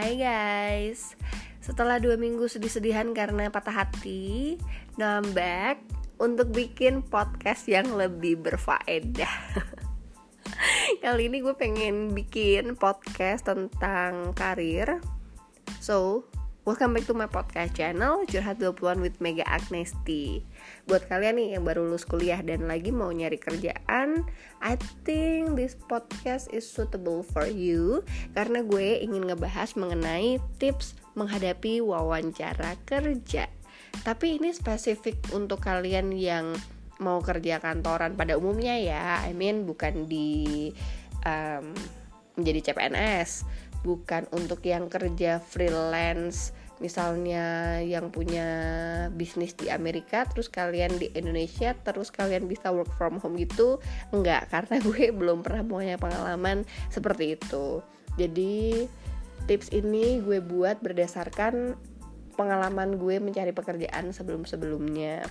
Hai guys. Setelah dua minggu sedih-sedihan karena patah hati Now I'm back Untuk bikin podcast yang lebih berfaedah. Kali ini gue pengen bikin podcast tentang karir. So, Welcome back to my podcast channel Curhat 20an with Mega Agnesti. Buat kalian nih yang baru lulus kuliah dan lagi mau nyari kerjaan I think this podcast is suitable for you Karena gue ingin ngebahas mengenai tips menghadapi wawancara kerja. Tapi ini spesifik untuk kalian yang mau kerja kantoran pada umumnya ya. I mean bukan di um, menjadi CPNS bukan untuk yang kerja freelance misalnya yang punya bisnis di Amerika terus kalian di Indonesia terus kalian bisa work from home gitu enggak karena gue belum pernah punya pengalaman seperti itu. Jadi tips ini gue buat berdasarkan pengalaman gue mencari pekerjaan sebelum-sebelumnya.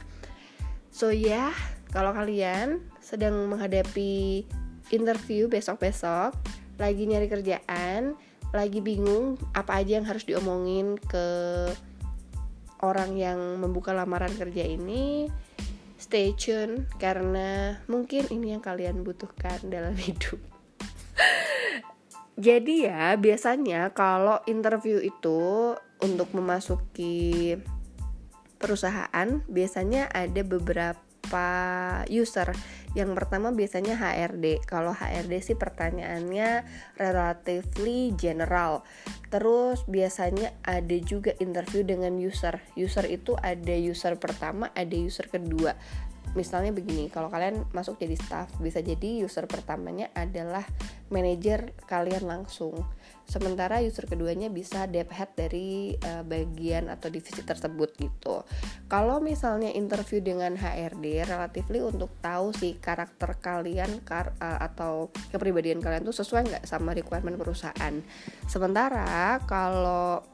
So ya yeah, kalau kalian sedang menghadapi interview besok-besok lagi nyari kerjaan lagi bingung apa aja yang harus diomongin ke orang yang membuka lamaran kerja ini. Stay tune karena mungkin ini yang kalian butuhkan dalam hidup. Jadi ya biasanya kalau interview itu untuk memasuki perusahaan biasanya ada beberapa user yang pertama biasanya HRD. Kalau HRD sih pertanyaannya relatively general. Terus biasanya ada juga interview dengan user. User itu ada user pertama, ada user kedua misalnya begini kalau kalian masuk jadi staff bisa jadi user pertamanya adalah manajer kalian langsung sementara user keduanya bisa dev dari uh, bagian atau divisi tersebut gitu. Kalau misalnya interview dengan HRD relatifly untuk tahu sih karakter kalian kar uh, atau kepribadian kalian tuh sesuai nggak sama requirement perusahaan. Sementara kalau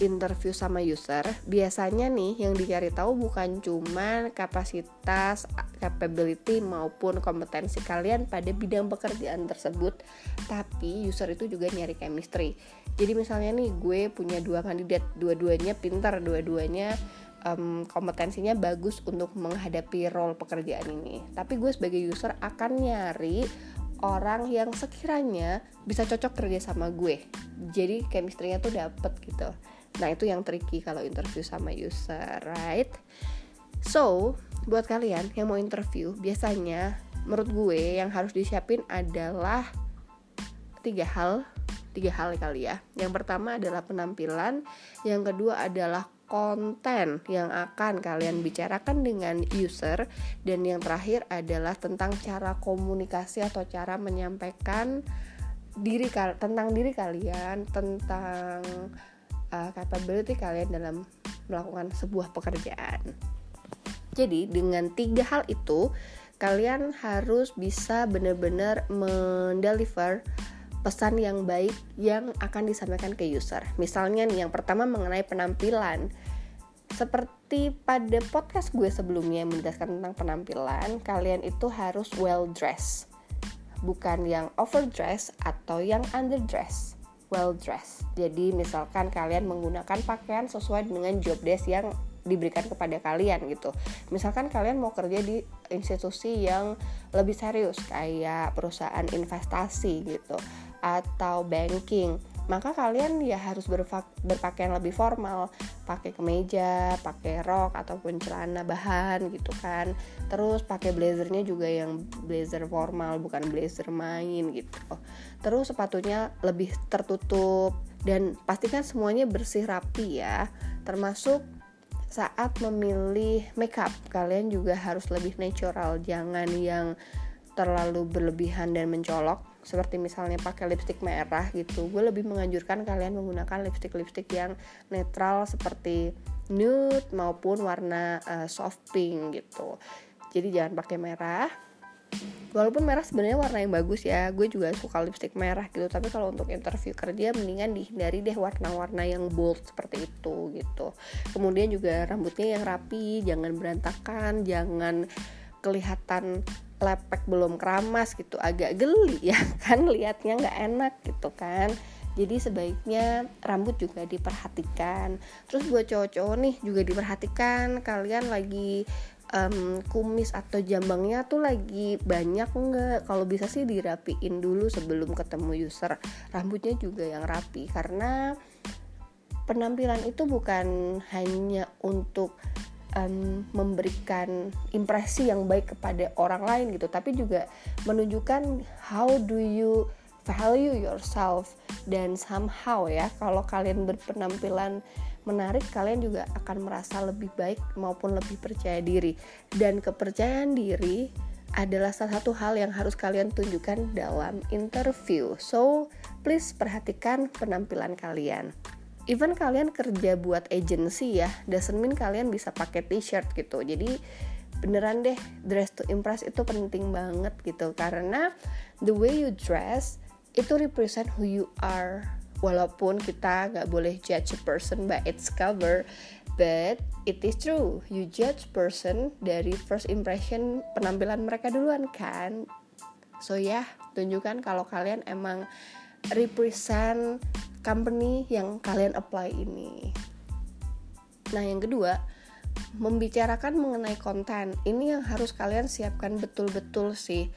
interview sama user, biasanya nih yang dicari tahu bukan cuma kapasitas, capability maupun kompetensi kalian pada bidang pekerjaan tersebut, tapi user itu juga nyari chemistry. Jadi misalnya nih gue punya dua kandidat, dua-duanya pintar, dua-duanya um, kompetensinya bagus untuk menghadapi role pekerjaan ini. Tapi gue sebagai user akan nyari orang yang sekiranya bisa cocok kerja sama gue. Jadi chemistry-nya tuh dapet gitu. Nah, itu yang tricky kalau interview sama user, right? So, buat kalian yang mau interview, biasanya menurut gue yang harus disiapin adalah tiga hal, tiga hal kali ya. Yang pertama adalah penampilan, yang kedua adalah konten yang akan kalian bicarakan dengan user dan yang terakhir adalah tentang cara komunikasi atau cara menyampaikan diri tentang diri kalian tentang uh, capability kalian dalam melakukan sebuah pekerjaan. Jadi dengan tiga hal itu kalian harus bisa benar-benar mendeliver pesan yang baik yang akan disampaikan ke user. Misalnya nih yang pertama mengenai penampilan. Seperti pada podcast gue sebelumnya yang menjelaskan tentang penampilan, kalian itu harus well dressed. Bukan yang overdress atau yang underdress well dressed. Jadi misalkan kalian menggunakan pakaian sesuai dengan job desk yang diberikan kepada kalian gitu. Misalkan kalian mau kerja di institusi yang lebih serius kayak perusahaan investasi gitu atau banking maka kalian ya harus berpakaian lebih formal. Pakai kemeja pakai rok ataupun celana bahan gitu kan. Terus pakai blazernya juga yang blazer formal bukan blazer main gitu. Terus sepatunya lebih tertutup dan pastikan semuanya bersih rapi ya. Termasuk saat memilih makeup kalian juga harus lebih natural. Jangan yang terlalu berlebihan dan mencolok seperti misalnya pakai lipstick merah gitu gue lebih menganjurkan kalian menggunakan lipstick lipstick yang netral seperti nude maupun warna uh, soft pink gitu. Jadi jangan pakai merah. Walaupun merah sebenarnya warna yang bagus ya gue juga suka lipstick merah gitu tapi kalau untuk interview kerja mendingan dihindari deh warna-warna yang bold seperti itu gitu. Kemudian juga rambutnya yang rapi jangan berantakan jangan kelihatan lepek belum keramas gitu agak geli ya kan liatnya nggak enak gitu kan. Jadi sebaiknya rambut juga diperhatikan. Terus buat cowok-cowok nih juga diperhatikan kalian lagi um, kumis atau jambangnya tuh lagi banyak enggak kalau bisa sih dirapiin dulu sebelum ketemu user. Rambutnya juga yang rapi karena penampilan itu bukan hanya untuk um, memberikan impresi yang baik kepada orang lain gitu. Tapi juga menunjukkan how do you value yourself dan somehow ya kalau kalian berpenampilan menarik kalian juga akan merasa lebih baik maupun lebih percaya diri. Dan kepercayaan diri adalah salah satu hal yang harus kalian tunjukkan dalam interview. So please perhatikan penampilan kalian even kalian kerja buat agency ya doesn't mean kalian bisa pakai t-shirt gitu. Jadi beneran deh dress to impress itu penting banget gitu. Karena the way you dress itu represent who you are. Walaupun kita nggak boleh judge a person by its cover but it is true. You judge person dari first impression penampilan mereka duluan kan? So ya yeah, tunjukkan kalau kalian emang represent company yang kalian apply ini. Nah yang kedua membicarakan mengenai konten. Ini yang harus kalian siapkan betul-betul sih.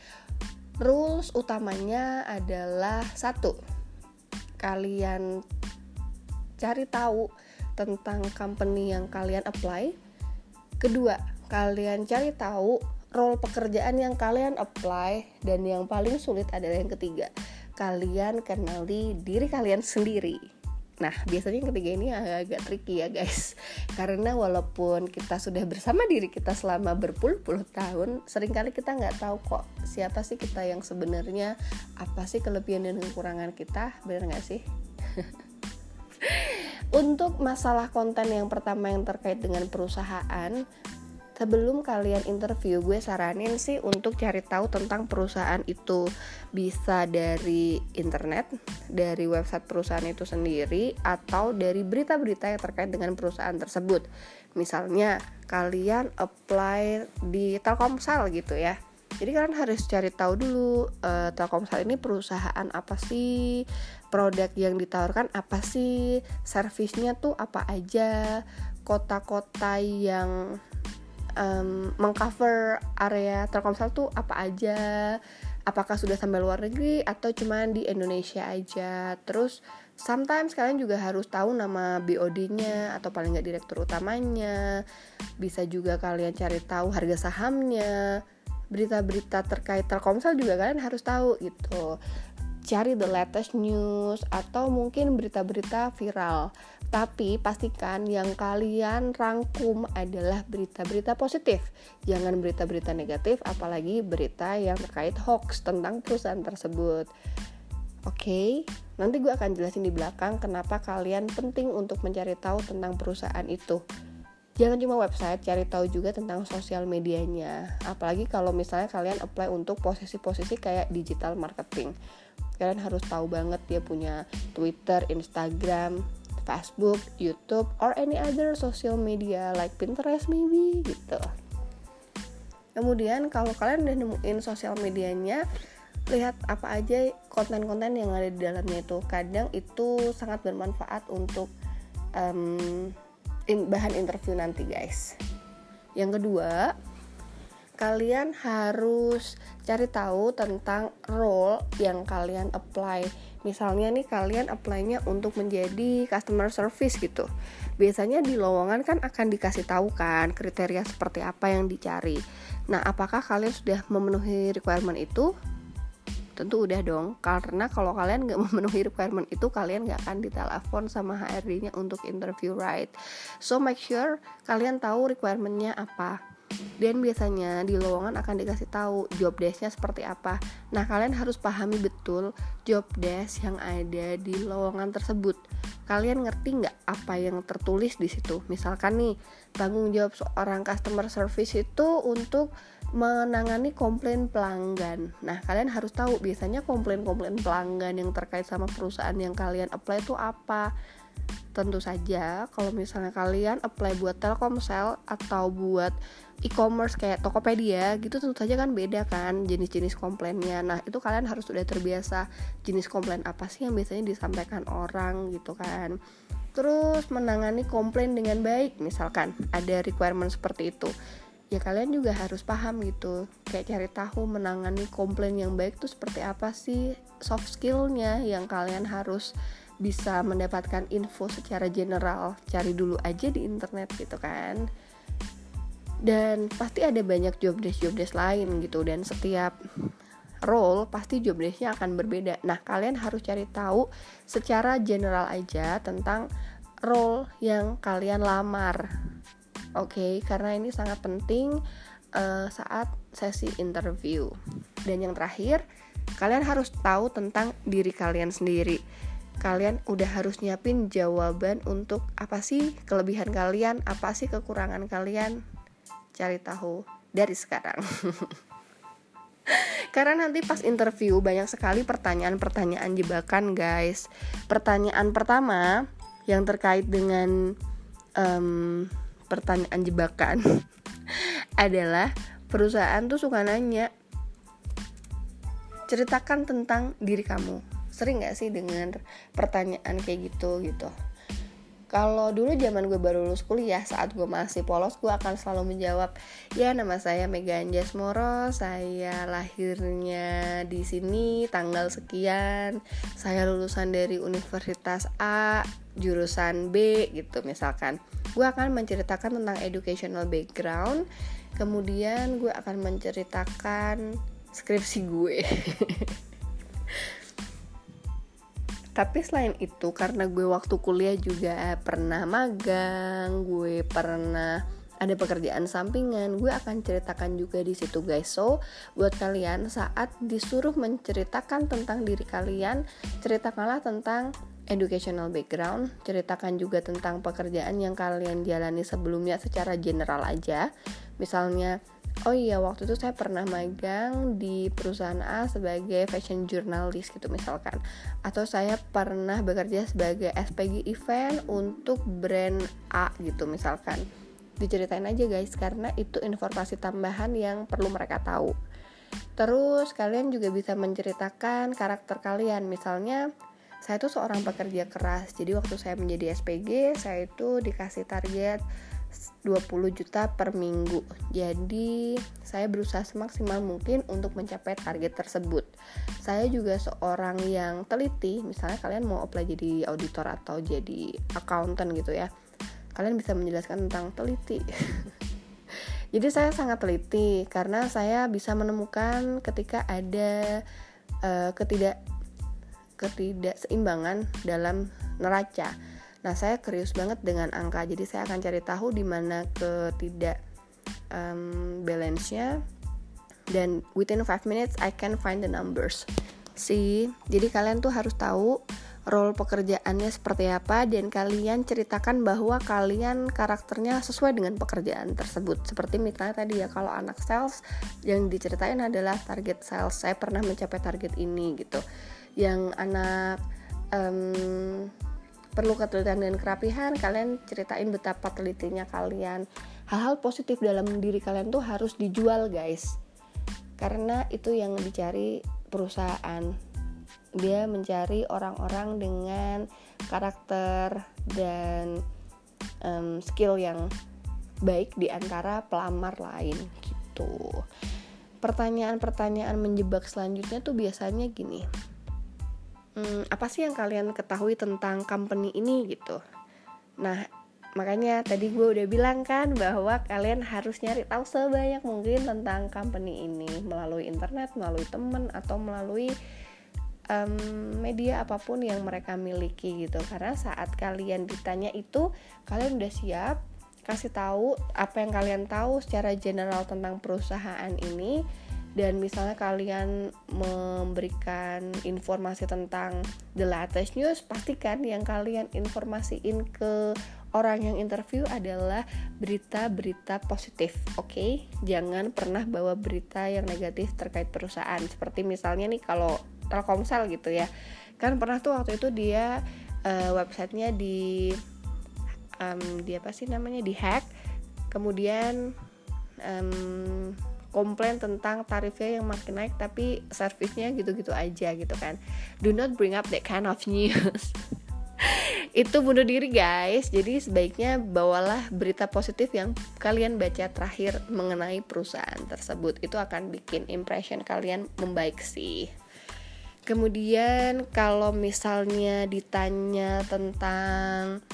Rules utamanya adalah satu kalian cari tahu tentang company yang kalian apply. Kedua kalian cari tahu role pekerjaan yang kalian apply. Dan yang paling sulit adalah yang ketiga kalian kenali diri kalian sendiri Nah, biasanya yang ketiga ini agak tricky ya guys Karena walaupun kita sudah bersama diri kita selama berpuluh-puluh tahun Seringkali kita nggak tahu kok siapa sih kita yang sebenarnya Apa sih kelebihan dan kekurangan kita, bener nggak sih? Untuk masalah konten yang pertama yang terkait dengan perusahaan sebelum kalian interview gue saranin sih untuk cari tahu tentang perusahaan itu. Bisa dari internet dari website perusahaan itu sendiri atau dari berita-berita yang terkait dengan perusahaan tersebut. Misalnya kalian apply di Telkomsel gitu ya. Jadi kalian harus cari tahu dulu uh, Telkomsel ini perusahaan apa sih? Produk yang ditawarkan apa sih? Servisnya tuh apa aja? Kota-kota yang um, mengcover area Telkomsel tuh apa aja? Apakah sudah sampai luar negeri atau cuma di Indonesia aja? Terus sometimes kalian juga harus tahu nama BOD-nya atau paling nggak direktur utamanya. Bisa juga kalian cari tahu harga sahamnya. Berita-berita terkait Telkomsel juga kalian harus tahu gitu cari the latest news atau mungkin berita-berita viral tapi pastikan yang kalian rangkum adalah berita-berita positif. Jangan berita-berita negatif, apalagi berita yang terkait hoax tentang perusahaan tersebut. Oke, okay, nanti gue akan jelasin di belakang kenapa kalian penting untuk mencari tahu tentang perusahaan itu. Jangan cuma website, cari tahu juga tentang sosial medianya. Apalagi kalau misalnya kalian apply untuk posisi-posisi kayak digital marketing. Kalian harus tahu banget dia punya Twitter, Instagram, Facebook, YouTube, or any other social media like Pinterest maybe gitu. Kemudian kalau kalian udah nemuin sosial medianya, lihat apa aja konten-konten yang ada di dalamnya itu. Kadang itu sangat bermanfaat untuk um, in, bahan interview nanti guys. Yang kedua, kalian harus cari tahu tentang role yang kalian apply. Misalnya nih kalian apply-nya untuk menjadi customer service gitu. Biasanya di lowongan kan akan dikasih tahu kan kriteria seperti apa yang dicari. Nah apakah kalian sudah memenuhi requirement itu? Tentu udah dong karena kalau kalian nggak memenuhi requirement itu kalian nggak akan ditelepon sama HRD-nya untuk interview right? So make sure kalian tahu requirementnya apa dan biasanya di lowongan akan dikasih tahu job desknya seperti apa. Nah, kalian harus pahami betul job desk yang ada di lowongan tersebut. Kalian ngerti nggak apa yang tertulis di situ? Misalkan nih, tanggung jawab seorang customer service itu untuk menangani komplain pelanggan. Nah, kalian harus tahu biasanya komplain-komplain pelanggan yang terkait sama perusahaan yang kalian apply itu apa tentu saja kalau misalnya kalian apply buat Telkomsel atau buat e-commerce kayak Tokopedia gitu tentu saja kan beda kan jenis-jenis komplainnya. Nah itu kalian harus sudah terbiasa jenis komplain apa sih yang biasanya disampaikan orang gitu kan. Terus menangani komplain dengan baik misalkan ada requirement seperti itu ya kalian juga harus paham gitu. Kayak cari tahu menangani komplain yang baik tuh seperti apa sih soft skillnya yang kalian harus bisa mendapatkan info secara general. Cari dulu aja di internet gitu kan dan pasti ada banyak job desk job desk lain gitu. Dan setiap role pasti job desknya akan berbeda. Nah kalian harus cari tahu secara general aja tentang role yang kalian lamar. Oke? Okay? karena ini sangat penting uh, saat sesi interview. Dan yang terakhir kalian harus tahu tentang diri kalian sendiri. Kalian udah harus nyiapin jawaban untuk apa sih kelebihan kalian apa sih kekurangan kalian cari tahu dari sekarang. Karena nanti pas interview banyak sekali pertanyaan-pertanyaan jebakan, guys. Pertanyaan pertama yang terkait dengan um, pertanyaan jebakan adalah perusahaan tuh suka nanya ceritakan tentang diri kamu. Sering gak sih dengan pertanyaan kayak gitu gitu? Kalau dulu zaman gue baru lulus kuliah, saat gue masih polos, gue akan selalu menjawab, ya nama saya Mega Anjas Moro, saya lahirnya di sini tanggal sekian, saya lulusan dari Universitas A, jurusan B gitu misalkan. Gue akan menceritakan tentang educational background, kemudian gue akan menceritakan skripsi gue. tapi selain itu karena gue waktu kuliah juga pernah magang gue pernah ada pekerjaan sampingan gue akan ceritakan juga di situ guys. So buat kalian saat disuruh menceritakan tentang diri kalian ceritakanlah tentang educational background ceritakan juga tentang pekerjaan yang kalian jalani sebelumnya secara general aja. Misalnya oh iya waktu itu saya pernah magang di perusahaan A sebagai fashion journalist gitu misalkan. Atau saya pernah bekerja sebagai SPG event untuk brand A gitu misalkan. Diceritain aja guys karena itu informasi tambahan yang perlu mereka tahu. Terus kalian juga bisa menceritakan karakter kalian. Misalnya saya itu seorang pekerja keras. Jadi waktu saya menjadi SPG saya itu dikasih target 20 juta per minggu. Jadi, saya berusaha semaksimal mungkin untuk mencapai target tersebut. Saya juga seorang yang teliti, misalnya kalian mau apply jadi auditor atau jadi accountant gitu ya. Kalian bisa menjelaskan tentang teliti. jadi saya sangat teliti karena saya bisa menemukan ketika ada uh, ketidak ketidakseimbangan dalam neraca Nah, saya curious banget dengan angka. Jadi saya akan cari tahu di mana ketidak um, balance-nya dan within 5 minutes I can find the numbers. See, jadi kalian tuh harus tahu role pekerjaannya seperti apa dan kalian ceritakan bahwa kalian karakternya sesuai dengan pekerjaan tersebut. Seperti misalnya tadi ya kalau anak sales yang diceritain adalah target sales. Saya pernah mencapai target ini gitu. Yang anak um, perlu ketelitian dan kerapihan kalian ceritain betapa telitinya kalian. Hal-hal positif dalam diri kalian tuh harus dijual guys. Karena itu yang dicari perusahaan. Dia mencari orang-orang dengan karakter dan um, skill yang baik di antara pelamar lain gitu. Pertanyaan-pertanyaan menjebak selanjutnya tuh biasanya gini hmm, apa sih yang kalian ketahui tentang company ini? Gitu. Nah makanya tadi gue udah bilang kan bahwa kalian harus nyari tahu sebanyak mungkin tentang company ini melalui internet melalui temen atau melalui um, media apa pun yang mereka miliki gitu. Karena saat kalian ditanya itu kalian udah siap kasih tahu apa yang kalian tahu secara general tentang perusahaan ini dan misalnya kalian memberikan informasi tentang the latest news pastikan yang kalian informasiin ke orang yang interview adalah berita-berita positif oke? Okay? jangan pernah bawa berita yang negatif terkait perusahaan. Seperti misalnya nih kalau Telkomsel gitu ya. Kan pernah tuh waktu itu dia uh, websitenya di um, di apa sih namanya? Di hack. Kemudian um, komplain tentang tarifnya yang makin naik tapi servisnya gitu-gitu aja gitu kan. Do not bring up that kind of news. Itu bunuh diri guys. Jadi sebaiknya bawalah berita positif yang kalian baca terakhir mengenai perusahaan tersebut. Itu akan bikin impression kalian membaik sih. Kemudian kalau misalnya ditanya tentang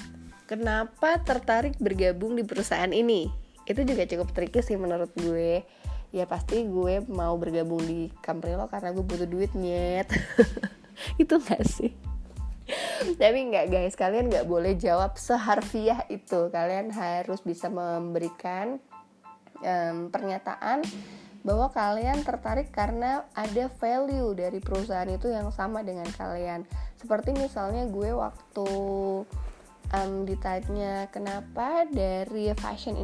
kenapa tertarik bergabung di perusahaan ini itu juga cukup tricky sih menurut gue ya pasti gue mau bergabung di company lo karena gue butuh duit nyet. Itu gak sih? Tapi nggak guys kalian nggak boleh jawab seharfiah itu. Kalian harus bisa memberikan um, pernyataan bahwa kalian tertarik karena ada value dari perusahaan itu yang sama dengan kalian. Seperti misalnya gue waktu um, ditanya kenapa dari fashion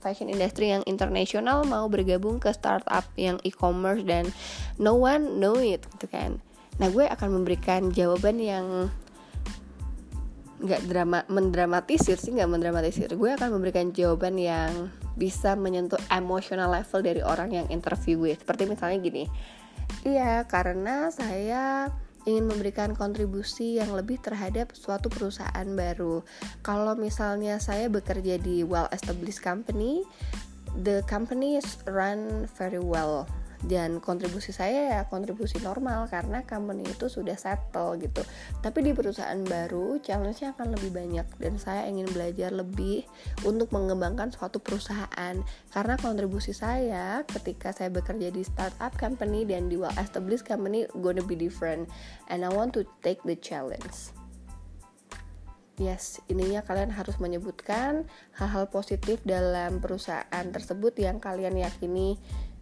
fashion industry yang internasional mau bergabung ke startup yang e-commerce dan no one know it gitu kan. Nah gue akan memberikan jawaban yang nggak drama mendramatisir sih nggak mendramatisir. Gue akan memberikan jawaban yang bisa menyentuh emotional level dari orang yang interview gue. Seperti misalnya gini iya karena saya ingin memberikan kontribusi yang lebih terhadap suatu perusahaan baru. Kalau misalnya saya bekerja di well established company, the company is run very well dan kontribusi saya ya kontribusi normal karena company itu sudah settle gitu. Tapi di perusahaan baru challenge-nya akan lebih banyak. Dan saya ingin belajar lebih untuk mengembangkan suatu perusahaan. Karena kontribusi saya ketika saya bekerja di startup company dan di well established company gonna be different. And I want to take the challenge. Yes, ininya kalian harus menyebutkan hal-hal positif dalam perusahaan tersebut yang kalian yakini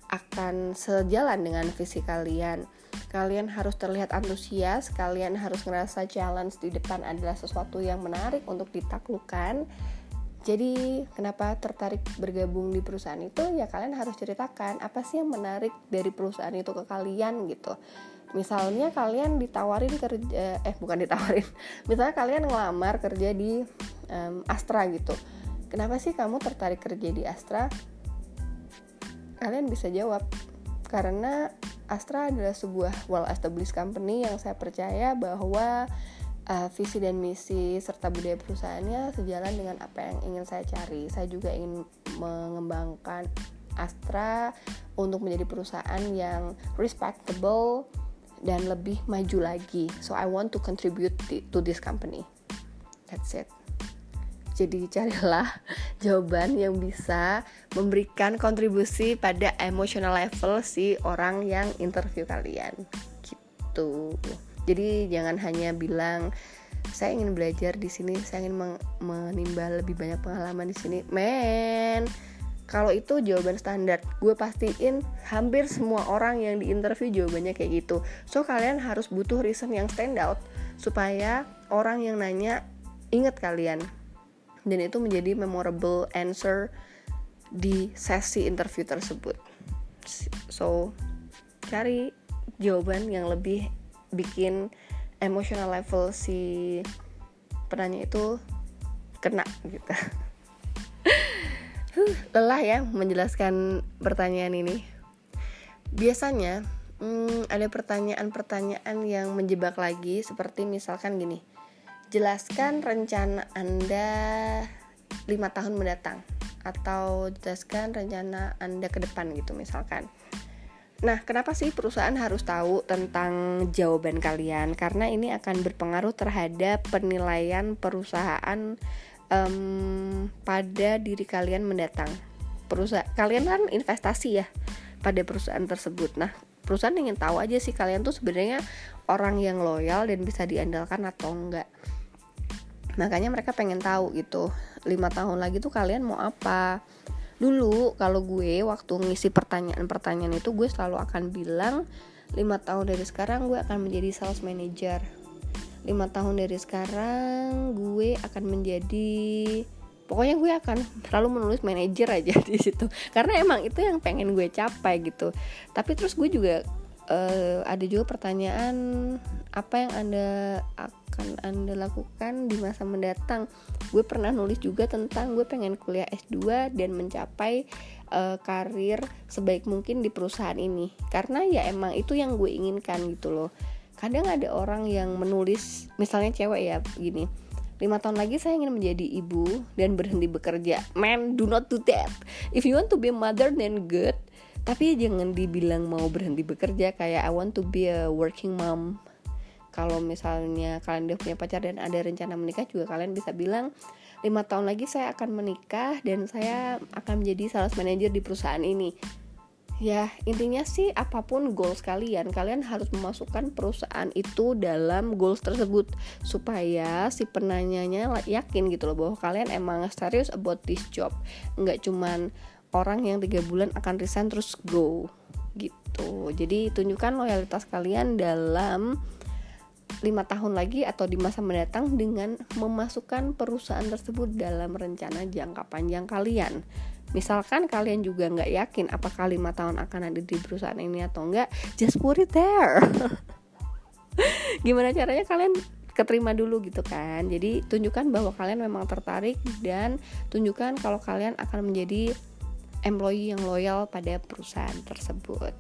akan sejalan dengan visi kalian. Kalian harus terlihat antusias, kalian harus ngerasa challenge di depan adalah sesuatu yang menarik untuk ditaklukkan. Jadi, kenapa tertarik bergabung di perusahaan itu? Ya kalian harus ceritakan apa sih yang menarik dari perusahaan itu ke kalian gitu. Misalnya kalian ditawarin kerja eh bukan ditawarin. Misalnya kalian ngelamar kerja di um, Astra gitu. Kenapa sih kamu tertarik kerja di Astra? Kalian bisa jawab karena Astra adalah sebuah well established company yang saya percaya bahwa uh, visi dan misi serta budaya perusahaannya sejalan dengan apa yang ingin saya cari. Saya juga ingin mengembangkan Astra untuk menjadi perusahaan yang respectable dan lebih maju lagi. So I want to contribute to this company. That's it. Jadi carilah jawaban yang bisa memberikan kontribusi pada emotional level si orang yang interview kalian. Gitu. Jadi jangan hanya bilang saya ingin belajar di sini, saya ingin menimba lebih banyak pengalaman di sini. Men, kalau itu jawaban standar, gue pastiin hampir semua orang yang diinterview jawabannya kayak gitu. So kalian harus butuh reason yang stand out supaya orang yang nanya inget kalian dan itu menjadi memorable answer di sesi interview tersebut. So, cari jawaban yang lebih bikin emotional level si penanya itu kena gitu. Lelah ya menjelaskan pertanyaan ini. Biasanya hmm, ada pertanyaan-pertanyaan yang menjebak lagi seperti misalkan gini jelaskan rencana Anda lima tahun mendatang atau jelaskan rencana Anda ke depan gitu misalkan. Nah, kenapa sih perusahaan harus tahu tentang jawaban kalian? Karena ini akan berpengaruh terhadap penilaian perusahaan um, pada diri kalian mendatang. Perusahaan kalian kan investasi ya pada perusahaan tersebut. Nah, perusahaan ingin tahu aja sih kalian tuh sebenarnya orang yang loyal dan bisa diandalkan atau enggak makanya mereka pengen tahu gitu lima tahun lagi tuh kalian mau apa? Dulu kalau gue waktu ngisi pertanyaan-pertanyaan itu gue selalu akan bilang lima tahun dari sekarang gue akan menjadi sales manager. Lima tahun dari sekarang gue akan menjadi pokoknya gue akan selalu menulis manager aja di situ. Karena emang itu yang pengen gue capai gitu. Tapi terus gue juga uh, ada juga pertanyaan apa yang anda akan anda lakukan di masa mendatang? Gue pernah nulis juga tentang gue pengen kuliah S2 dan mencapai uh, karir sebaik mungkin di perusahaan ini. Karena ya emang itu yang gue inginkan gitu loh. Kadang ada orang yang menulis misalnya cewek ya gini lima tahun lagi saya ingin menjadi ibu dan berhenti bekerja. Man do not do that. If you want to be mother then good tapi jangan dibilang mau berhenti bekerja kayak I want to be a working mom. Kalau misalnya kalian udah punya pacar dan ada rencana menikah juga kalian bisa bilang lima tahun lagi saya akan menikah dan saya akan menjadi sales manager di perusahaan ini. Ya intinya sih apa pun goals kalian kalian harus memasukkan perusahaan itu dalam goals tersebut supaya si penanyanya yakin gitu loh bahwa kalian emang serius about this job. Nggak cuman orang yang tiga bulan akan resign terus go gitu. Jadi tunjukkan loyalitas kalian dalam lima tahun lagi atau di masa mendatang dengan memasukkan perusahaan tersebut dalam rencana jangka panjang kalian. Misalkan kalian juga nggak yakin apakah lima tahun akan ada di perusahaan ini atau enggak just put it there. Gimana caranya kalian keterima dulu gitu kan? Jadi tunjukkan bahwa kalian memang tertarik dan tunjukkan kalau kalian akan menjadi employee yang loyal pada perusahaan tersebut.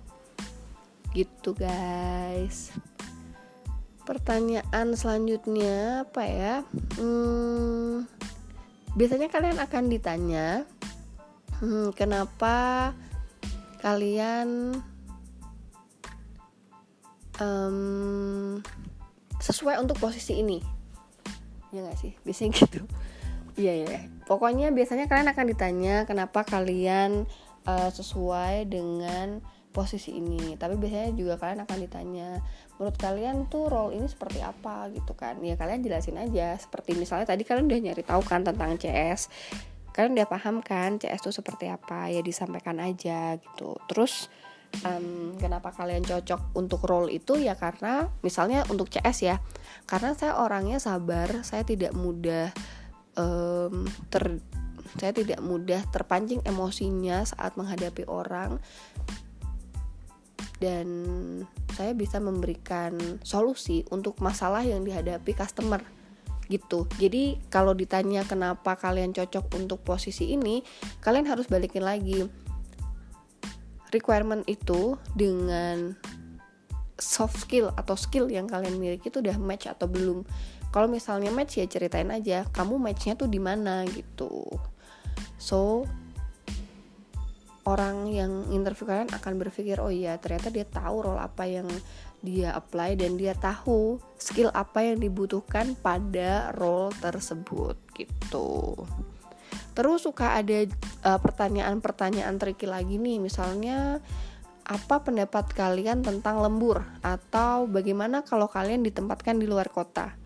Gitu guys. Pertanyaan selanjutnya apa ya? Hmm, biasanya kalian akan ditanya hmm, kenapa kalian um, sesuai untuk posisi ini? Ya nggak sih? Biasanya gitu iya ya pokoknya biasanya kalian akan ditanya kenapa kalian uh, sesuai dengan posisi ini. Tapi biasanya juga kalian akan ditanya menurut kalian tuh role ini seperti apa? Gitu kan. Ya kalian jelasin aja. Seperti misalnya tadi kalian udah nyari tahu kan tentang CS kalian udah paham kan CS itu seperti apa? Ya disampaikan aja gitu. Terus um, kenapa kalian cocok untuk role itu? Ya karena misalnya untuk CS ya. Karena saya orangnya sabar saya tidak mudah um, ter saya tidak mudah terpancing emosinya saat menghadapi orang dan saya bisa memberikan solusi untuk masalah yang dihadapi customer gitu. Jadi kalau ditanya kenapa kalian cocok untuk posisi ini, kalian harus balikin lagi requirement itu dengan soft skill atau skill yang kalian miliki itu udah match atau belum. Kalau misalnya match ya ceritain aja, kamu matchnya tuh di mana gitu. So orang yang interview kalian akan berpikir oh iya ternyata dia tahu role apa yang dia apply dan dia tahu skill apa yang dibutuhkan pada role tersebut gitu. Terus suka ada uh, pertanyaan-pertanyaan tricky lagi nih, misalnya apa pendapat kalian tentang lembur atau bagaimana kalau kalian ditempatkan di luar kota?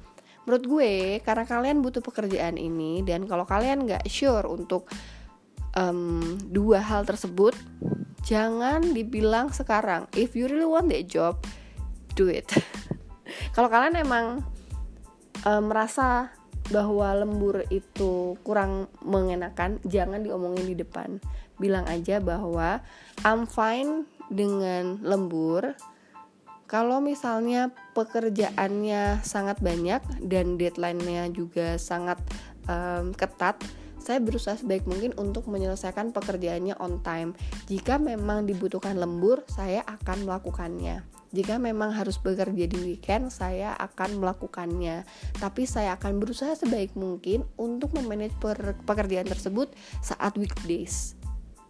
Menurut gue, karena kalian butuh pekerjaan ini dan kalau kalian nggak sure untuk um, dua hal tersebut, jangan dibilang sekarang. If you really want that job, do it kalau kalian emang uh, merasa bahwa lembur itu kurang mengenakan jangan diomongin di depan bilang aja bahwa I'm fine dengan lembur kalau misalnya pekerjaannya sangat banyak dan deadline-nya juga sangat um, ketat saya berusaha sebaik mungkin untuk menyelesaikan pekerjaannya on time. Jika memang dibutuhkan lembur, saya akan melakukannya. Jika memang harus bekerja di weekend, saya akan melakukannya. Tapi saya akan berusaha sebaik mungkin untuk memanage pekerjaan tersebut saat weekdays.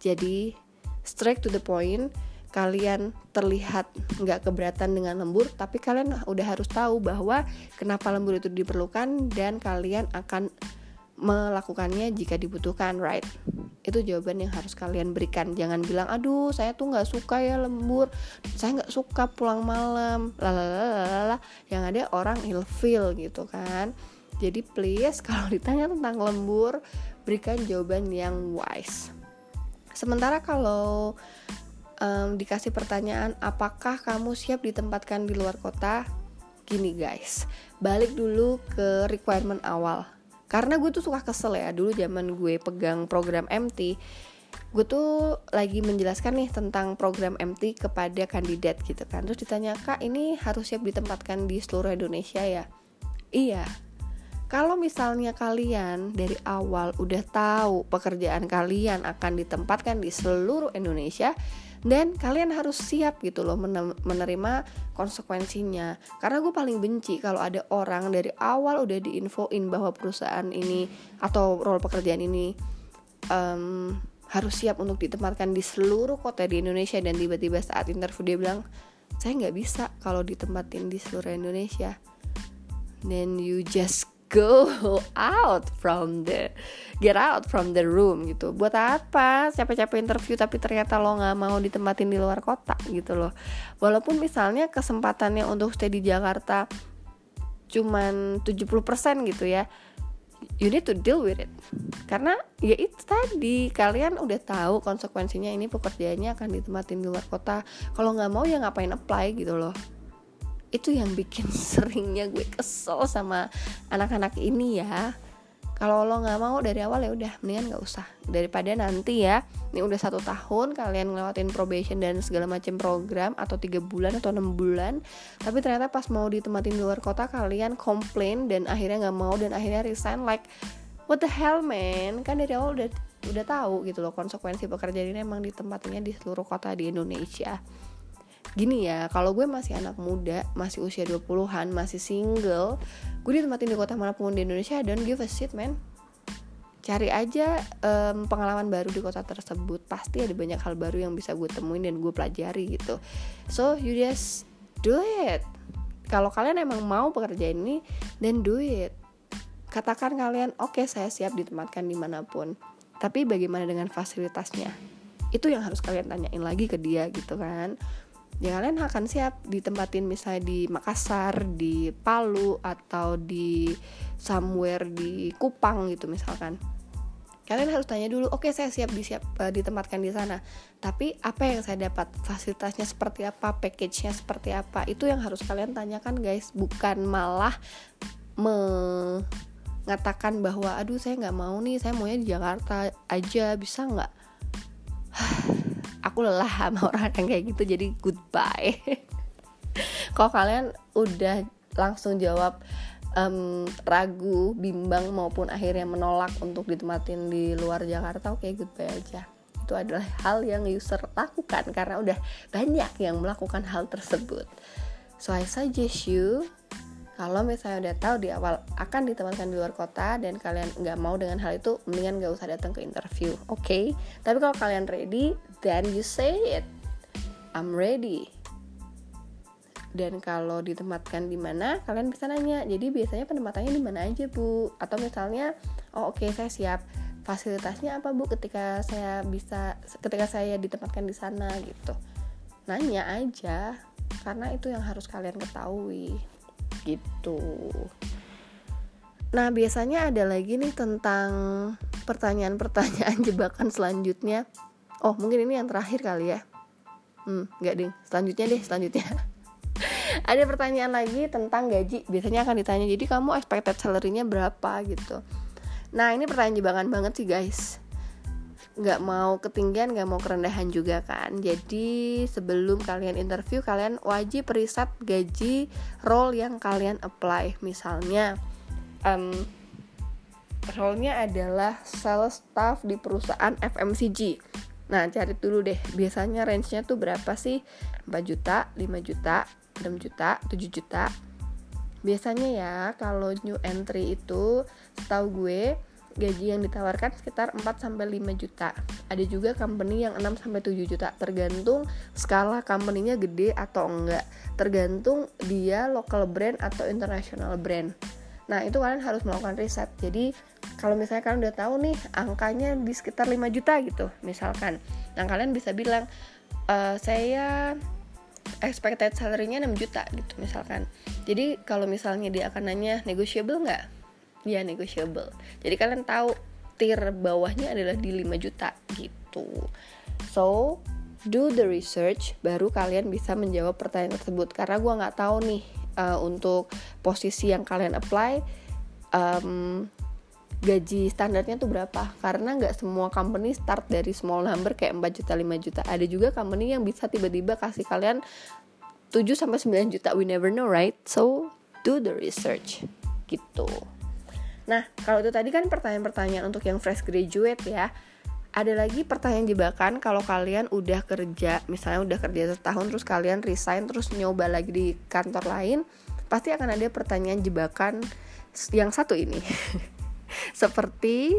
Jadi, straight to the point, kalian terlihat nggak keberatan dengan lembur, tapi kalian udah harus tahu bahwa kenapa lembur itu diperlukan dan kalian akan melakukannya jika dibutuhkan, right? Itu jawaban yang harus kalian berikan. Jangan bilang, aduh saya tuh nggak suka ya lembur, saya nggak suka pulang malam, lalalala. Yang ada orang ilfeel gitu kan. Jadi please kalau ditanya tentang lembur, berikan jawaban yang wise. Sementara kalau um, dikasih pertanyaan, apakah kamu siap ditempatkan di luar kota? Gini guys, balik dulu ke requirement awal. Karena gue tuh suka kesel ya dulu zaman gue pegang program MT gue tuh lagi menjelaskan nih tentang program MT kepada kandidat gitu kan. Terus ditanya kak ini harus siap ditempatkan di seluruh Indonesia ya? Iya. Kalau misalnya kalian dari awal udah tahu pekerjaan kalian akan ditempatkan di seluruh Indonesia dan kalian harus siap gitu loh menerima konsekuensinya. Karena gue paling benci kalau ada orang dari awal udah diinfoin bahwa perusahaan ini atau role pekerjaan ini um, harus siap untuk ditempatkan di seluruh kota di Indonesia. Dan tiba-tiba saat interview dia bilang saya nggak bisa kalau ditempatin di seluruh Indonesia. Then you just go out from the get out from the room gitu. Buat apa? Capek-capek interview tapi ternyata lo nggak mau ditempatin di luar kota gitu loh. Walaupun misalnya kesempatannya untuk stay di Jakarta cuman 70% gitu ya you need to deal with it. Karena ya itu tadi kalian udah tahu konsekuensinya ini pekerjaannya akan ditempatin di luar kota. Kalau nggak mau ya ngapain apply gitu loh itu yang bikin seringnya gue kesel sama anak-anak ini ya. Kalau lo nggak mau dari awal ya udah mendingan nggak usah. Daripada nanti ya ini udah satu tahun kalian ngelewatin probation dan segala macam program atau tiga bulan atau enam bulan tapi ternyata pas mau ditempatin di luar kota kalian komplain dan akhirnya nggak mau dan akhirnya resign like what the hell man? Kan dari awal udah udah tahu gitu loh konsekuensi pekerjaan ini emang ditempatinya di seluruh kota di Indonesia gini ya kalau gue masih anak muda masih usia 20-an masih single gue ditempatin di kota mana pun di Indonesia don't give a shit man. Cari aja um, pengalaman baru di kota tersebut. Pasti ada banyak hal baru yang bisa gue temuin dan gue pelajari gitu. So you just do it. Kalau kalian emang mau pekerjaan ini then do it. Katakan kalian oke okay, saya siap ditempatkan di mana pun. Tapi bagaimana dengan fasilitasnya? Itu yang harus kalian tanyain lagi ke dia gitu kan ya kalian akan siap ditempatin misalnya di Makassar, di Palu atau di somewhere di Kupang gitu misalkan. Kalian harus tanya dulu, oke okay, saya siap disiap uh, ditempatkan di sana. Tapi apa yang saya dapat? Fasilitasnya seperti apa? Package-nya seperti apa? Itu yang harus kalian tanyakan guys, bukan malah mengatakan bahwa aduh saya nggak mau nih, saya maunya di Jakarta aja, bisa nggak? Aku lelah sama orang yang kayak gitu jadi goodbye. Kalau kalian udah langsung jawab um, ragu bimbang maupun akhirnya menolak untuk ditempatin di luar Jakarta oke okay, goodbye aja. Itu adalah hal yang user lakukan karena udah banyak yang melakukan hal tersebut. So I suggest you kalau misalnya udah tahu di awal akan ditempatkan di luar kota dan kalian nggak mau dengan hal itu mendingan nggak usah datang ke interview oke? Okay? tapi kalau kalian ready then you say it. I'm ready. Dan kalau ditempatkan di mana kalian bisa nanya. Jadi biasanya penempatannya di mana aja bu? Atau misalnya oh oke okay, saya siap. Fasilitasnya apa bu ketika saya bisa ketika saya ditempatkan di sana gitu. Nanya aja karena itu yang harus kalian ketahui gitu. Nah, biasanya ada lagi nih tentang pertanyaan-pertanyaan jebakan selanjutnya. Oh, mungkin ini yang terakhir kali ya. Hmm, enggak ding. Selanjutnya deh, selanjutnya. ada pertanyaan lagi tentang gaji. Biasanya akan ditanya, jadi kamu expected salary-nya berapa gitu. Nah, ini pertanyaan jebakan banget sih, guys nggak mau ketinggian nggak mau kerendahan juga kan. Jadi sebelum kalian interview kalian wajib riset gaji role yang kalian apply. Misalnya um, role-nya adalah sales staff di perusahaan FMCG nah cari dulu deh biasanya range-nya tuh berapa sih? 4 juta 5 juta 6 juta 7 juta. Biasanya ya kalau new entry itu setahu gue gaji yang ditawarkan sekitar 4 sampai 5 juta. Ada juga company yang 6 sampai 7 juta, tergantung skala company-nya gede atau enggak. Tergantung dia local brand atau international brand. Nah, itu kalian harus melakukan riset. Jadi, kalau misalnya kalian udah tahu nih angkanya di sekitar 5 juta gitu, misalkan. Nah, kalian bisa bilang e, saya expected salary-nya 6 juta gitu misalkan. Jadi, kalau misalnya dia akan nanya negotiable nggak? Ya negotiable. Jadi kalian tahu tier bawahnya adalah di 5 juta gitu. So do the research baru kalian bisa menjawab pertanyaan tersebut. Karena gue nggak tahu nih uh, untuk posisi yang kalian apply um, gaji standarnya tuh berapa. Karena nggak semua company start dari small number kayak 4 juta 5 juta. Ada juga company yang bisa tiba-tiba kasih kalian 7 sampai 9 juta. We never know right? So do the research gitu Nah, kalau itu tadi kan pertanyaan-pertanyaan untuk yang fresh graduate ya. Ada lagi pertanyaan jebakan kalau kalian udah kerja, misalnya udah kerja setahun terus kalian resign terus nyoba lagi di kantor lain, pasti akan ada pertanyaan jebakan yang satu ini. Seperti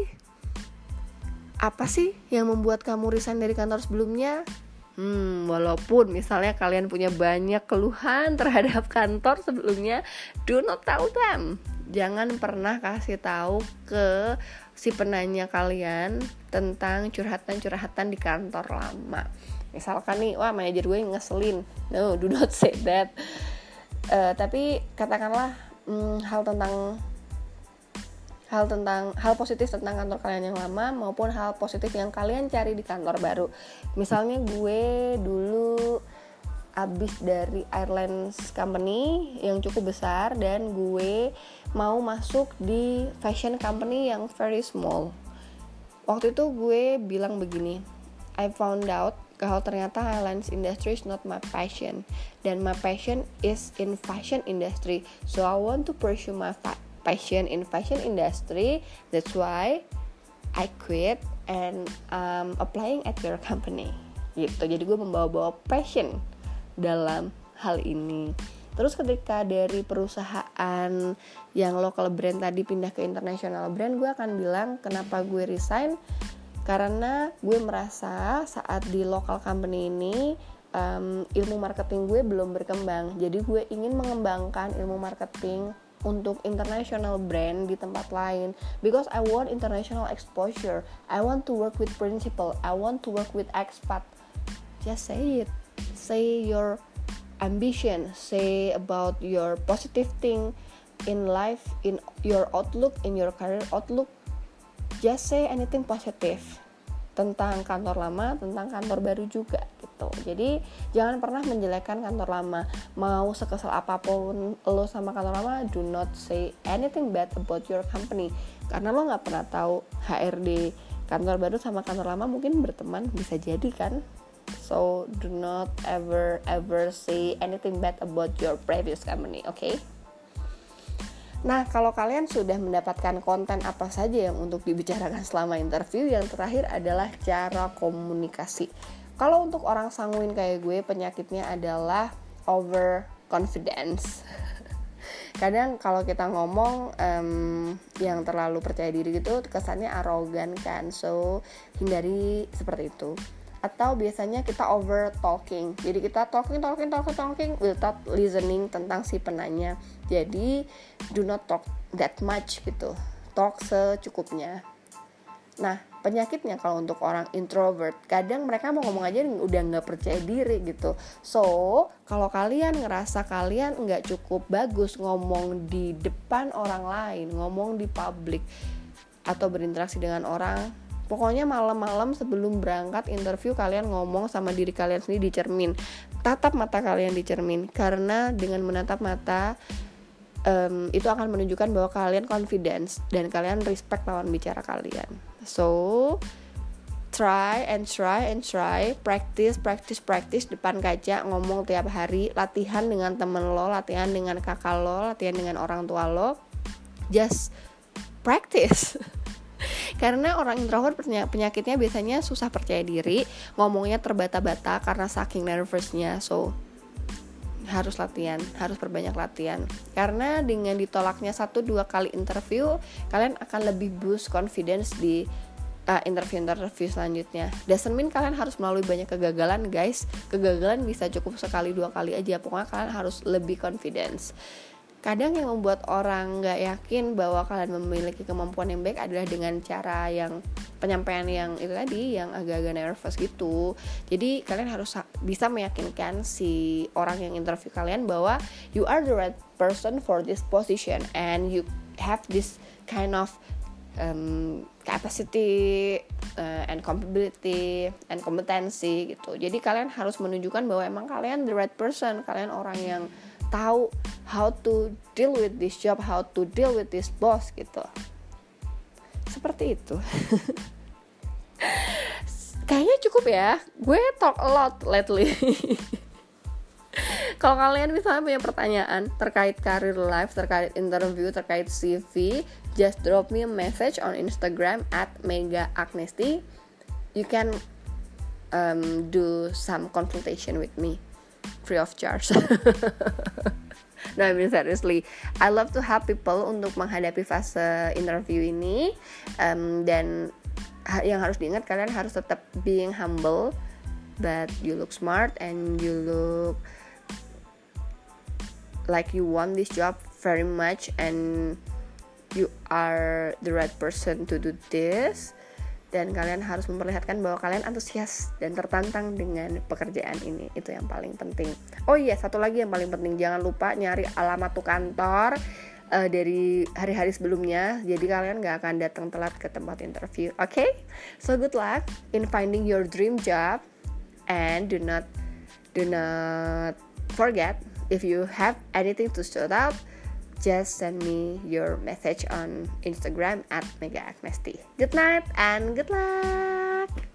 apa sih yang membuat kamu resign dari kantor sebelumnya? Hmm, walaupun misalnya kalian punya banyak keluhan terhadap kantor sebelumnya, do not tell them. Jangan pernah kasih tahu ke si penanya kalian tentang curhatan-curhatan di kantor lama. Misalkan nih, wah manajer gue ngeselin. No, do not say that. Uh, tapi katakanlah hmm, hal tentang hal tentang hal positif tentang kantor kalian yang lama maupun hal positif yang kalian cari di kantor baru. Misalnya gue dulu abis dari Airlines Company yang cukup besar dan gue mau masuk di fashion company yang very small. Waktu itu gue bilang begini, I found out kalau ternyata airlines industry is not my passion dan my passion is in fashion industry. So I want to pursue my passion in fashion industry. That's why I quit and um, applying at your company. Gitu. Jadi gue membawa-bawa passion dalam hal ini. Terus ketika dari perusahaan yang local brand tadi pindah ke international brand gue akan bilang kenapa gue resign? Karena gue merasa saat di local company ini um, ilmu marketing gue belum berkembang. Jadi gue ingin mengembangkan ilmu marketing untuk international brand di tempat lain. Because I want international exposure. I want to work with principal. I want to work with expat. Just say it say your ambition say about your positive thing in life in your outlook in your career outlook just say anything positive tentang kantor lama, tentang kantor baru juga gitu. Jadi jangan pernah menjelekkan kantor lama. Mau sekesal apa pun lo sama kantor lama, do not say anything bad about your company. Karena lo nggak pernah tahu HRD kantor baru sama kantor lama mungkin berteman bisa jadi kan. So do not ever ever say anything bad about your previous company, oke? Okay? Nah, kalau kalian sudah mendapatkan konten apa saja yang untuk dibicarakan selama interview, yang terakhir adalah cara komunikasi. Kalau untuk orang sanguin kayak gue, penyakitnya adalah over confidence. Kadang kalau kita ngomong um, yang terlalu percaya diri gitu, kesannya arogan kan. So, hindari seperti itu atau biasanya kita over talking. Jadi kita talking talking talking talking without listening tentang si penanya. Jadi do not talk that much gitu. Talk secukupnya. Nah penyakitnya kalau untuk orang introvert kadang mereka mau ngomong aja udah nggak percaya diri gitu. So kalau kalian ngerasa kalian nggak cukup bagus ngomong di depan orang lain ngomong di publik atau berinteraksi dengan orang Pokoknya malam-malam sebelum berangkat interview kalian ngomong sama diri kalian sendiri di cermin. Tatap mata kalian di cermin. Karena dengan menatap mata um, itu akan menunjukkan bahwa kalian confidence dan kalian respect lawan bicara kalian. So try and try and try. Practice practice practice depan kaca ngomong tiap hari. Latihan dengan temen lo latihan dengan kakak lo latihan dengan orang tua lo. Just practice karena orang introvert penyakitnya biasanya susah percaya diri ngomongnya terbata-bata karena saking nervousnya so harus latihan, harus perbanyak latihan. Karena dengan ditolaknya satu dua kali interview, kalian akan lebih boost confidence di uh, interview-interview selanjutnya. Doesn't mean kalian harus melalui banyak kegagalan, guys. Kegagalan bisa cukup sekali dua kali aja. Pokoknya kalian harus lebih confidence kadang yang membuat orang nggak yakin bahwa kalian memiliki kemampuan yang baik adalah dengan cara yang penyampaian yang itu tadi yang agak-agak nervous gitu. Jadi kalian harus bisa meyakinkan si orang yang interview kalian bahwa you are the right person for this position and you have this kind of um, capacity uh, and capability and kompetensi gitu. Jadi kalian harus menunjukkan bahwa emang kalian the right person kalian orang yang tahu how to deal with this job, how to deal with this boss gitu. Seperti itu. Kayaknya cukup ya. Gue talk a lot lately. kalau kalian misalnya punya pertanyaan terkait karir life terkait interview terkait CV just drop me a message on Instagram at mega agnesti you can um, do some consultation with me free of charge. No I mean seriously. I love to help people untuk menghadapi fase interview ini. Um, dan yang harus diingat kalian harus tetap being humble but you look smart and you look like you want this job very much and you are the right person to do this dan kalian harus memperlihatkan bahwa kalian antusias dan tertantang dengan pekerjaan ini. Itu yang paling penting. Oh iya satu lagi yang paling penting. Jangan lupa nyari alamat tuh kantor uh, dari hari-hari sebelumnya. Jadi kalian gak akan datang telat ke tempat interview oke? Okay? so good luck in finding your dream job. And do not do not forget if you have anything to shout out just send me your message on Instagram at Mega Agnesti. Good night and good luck!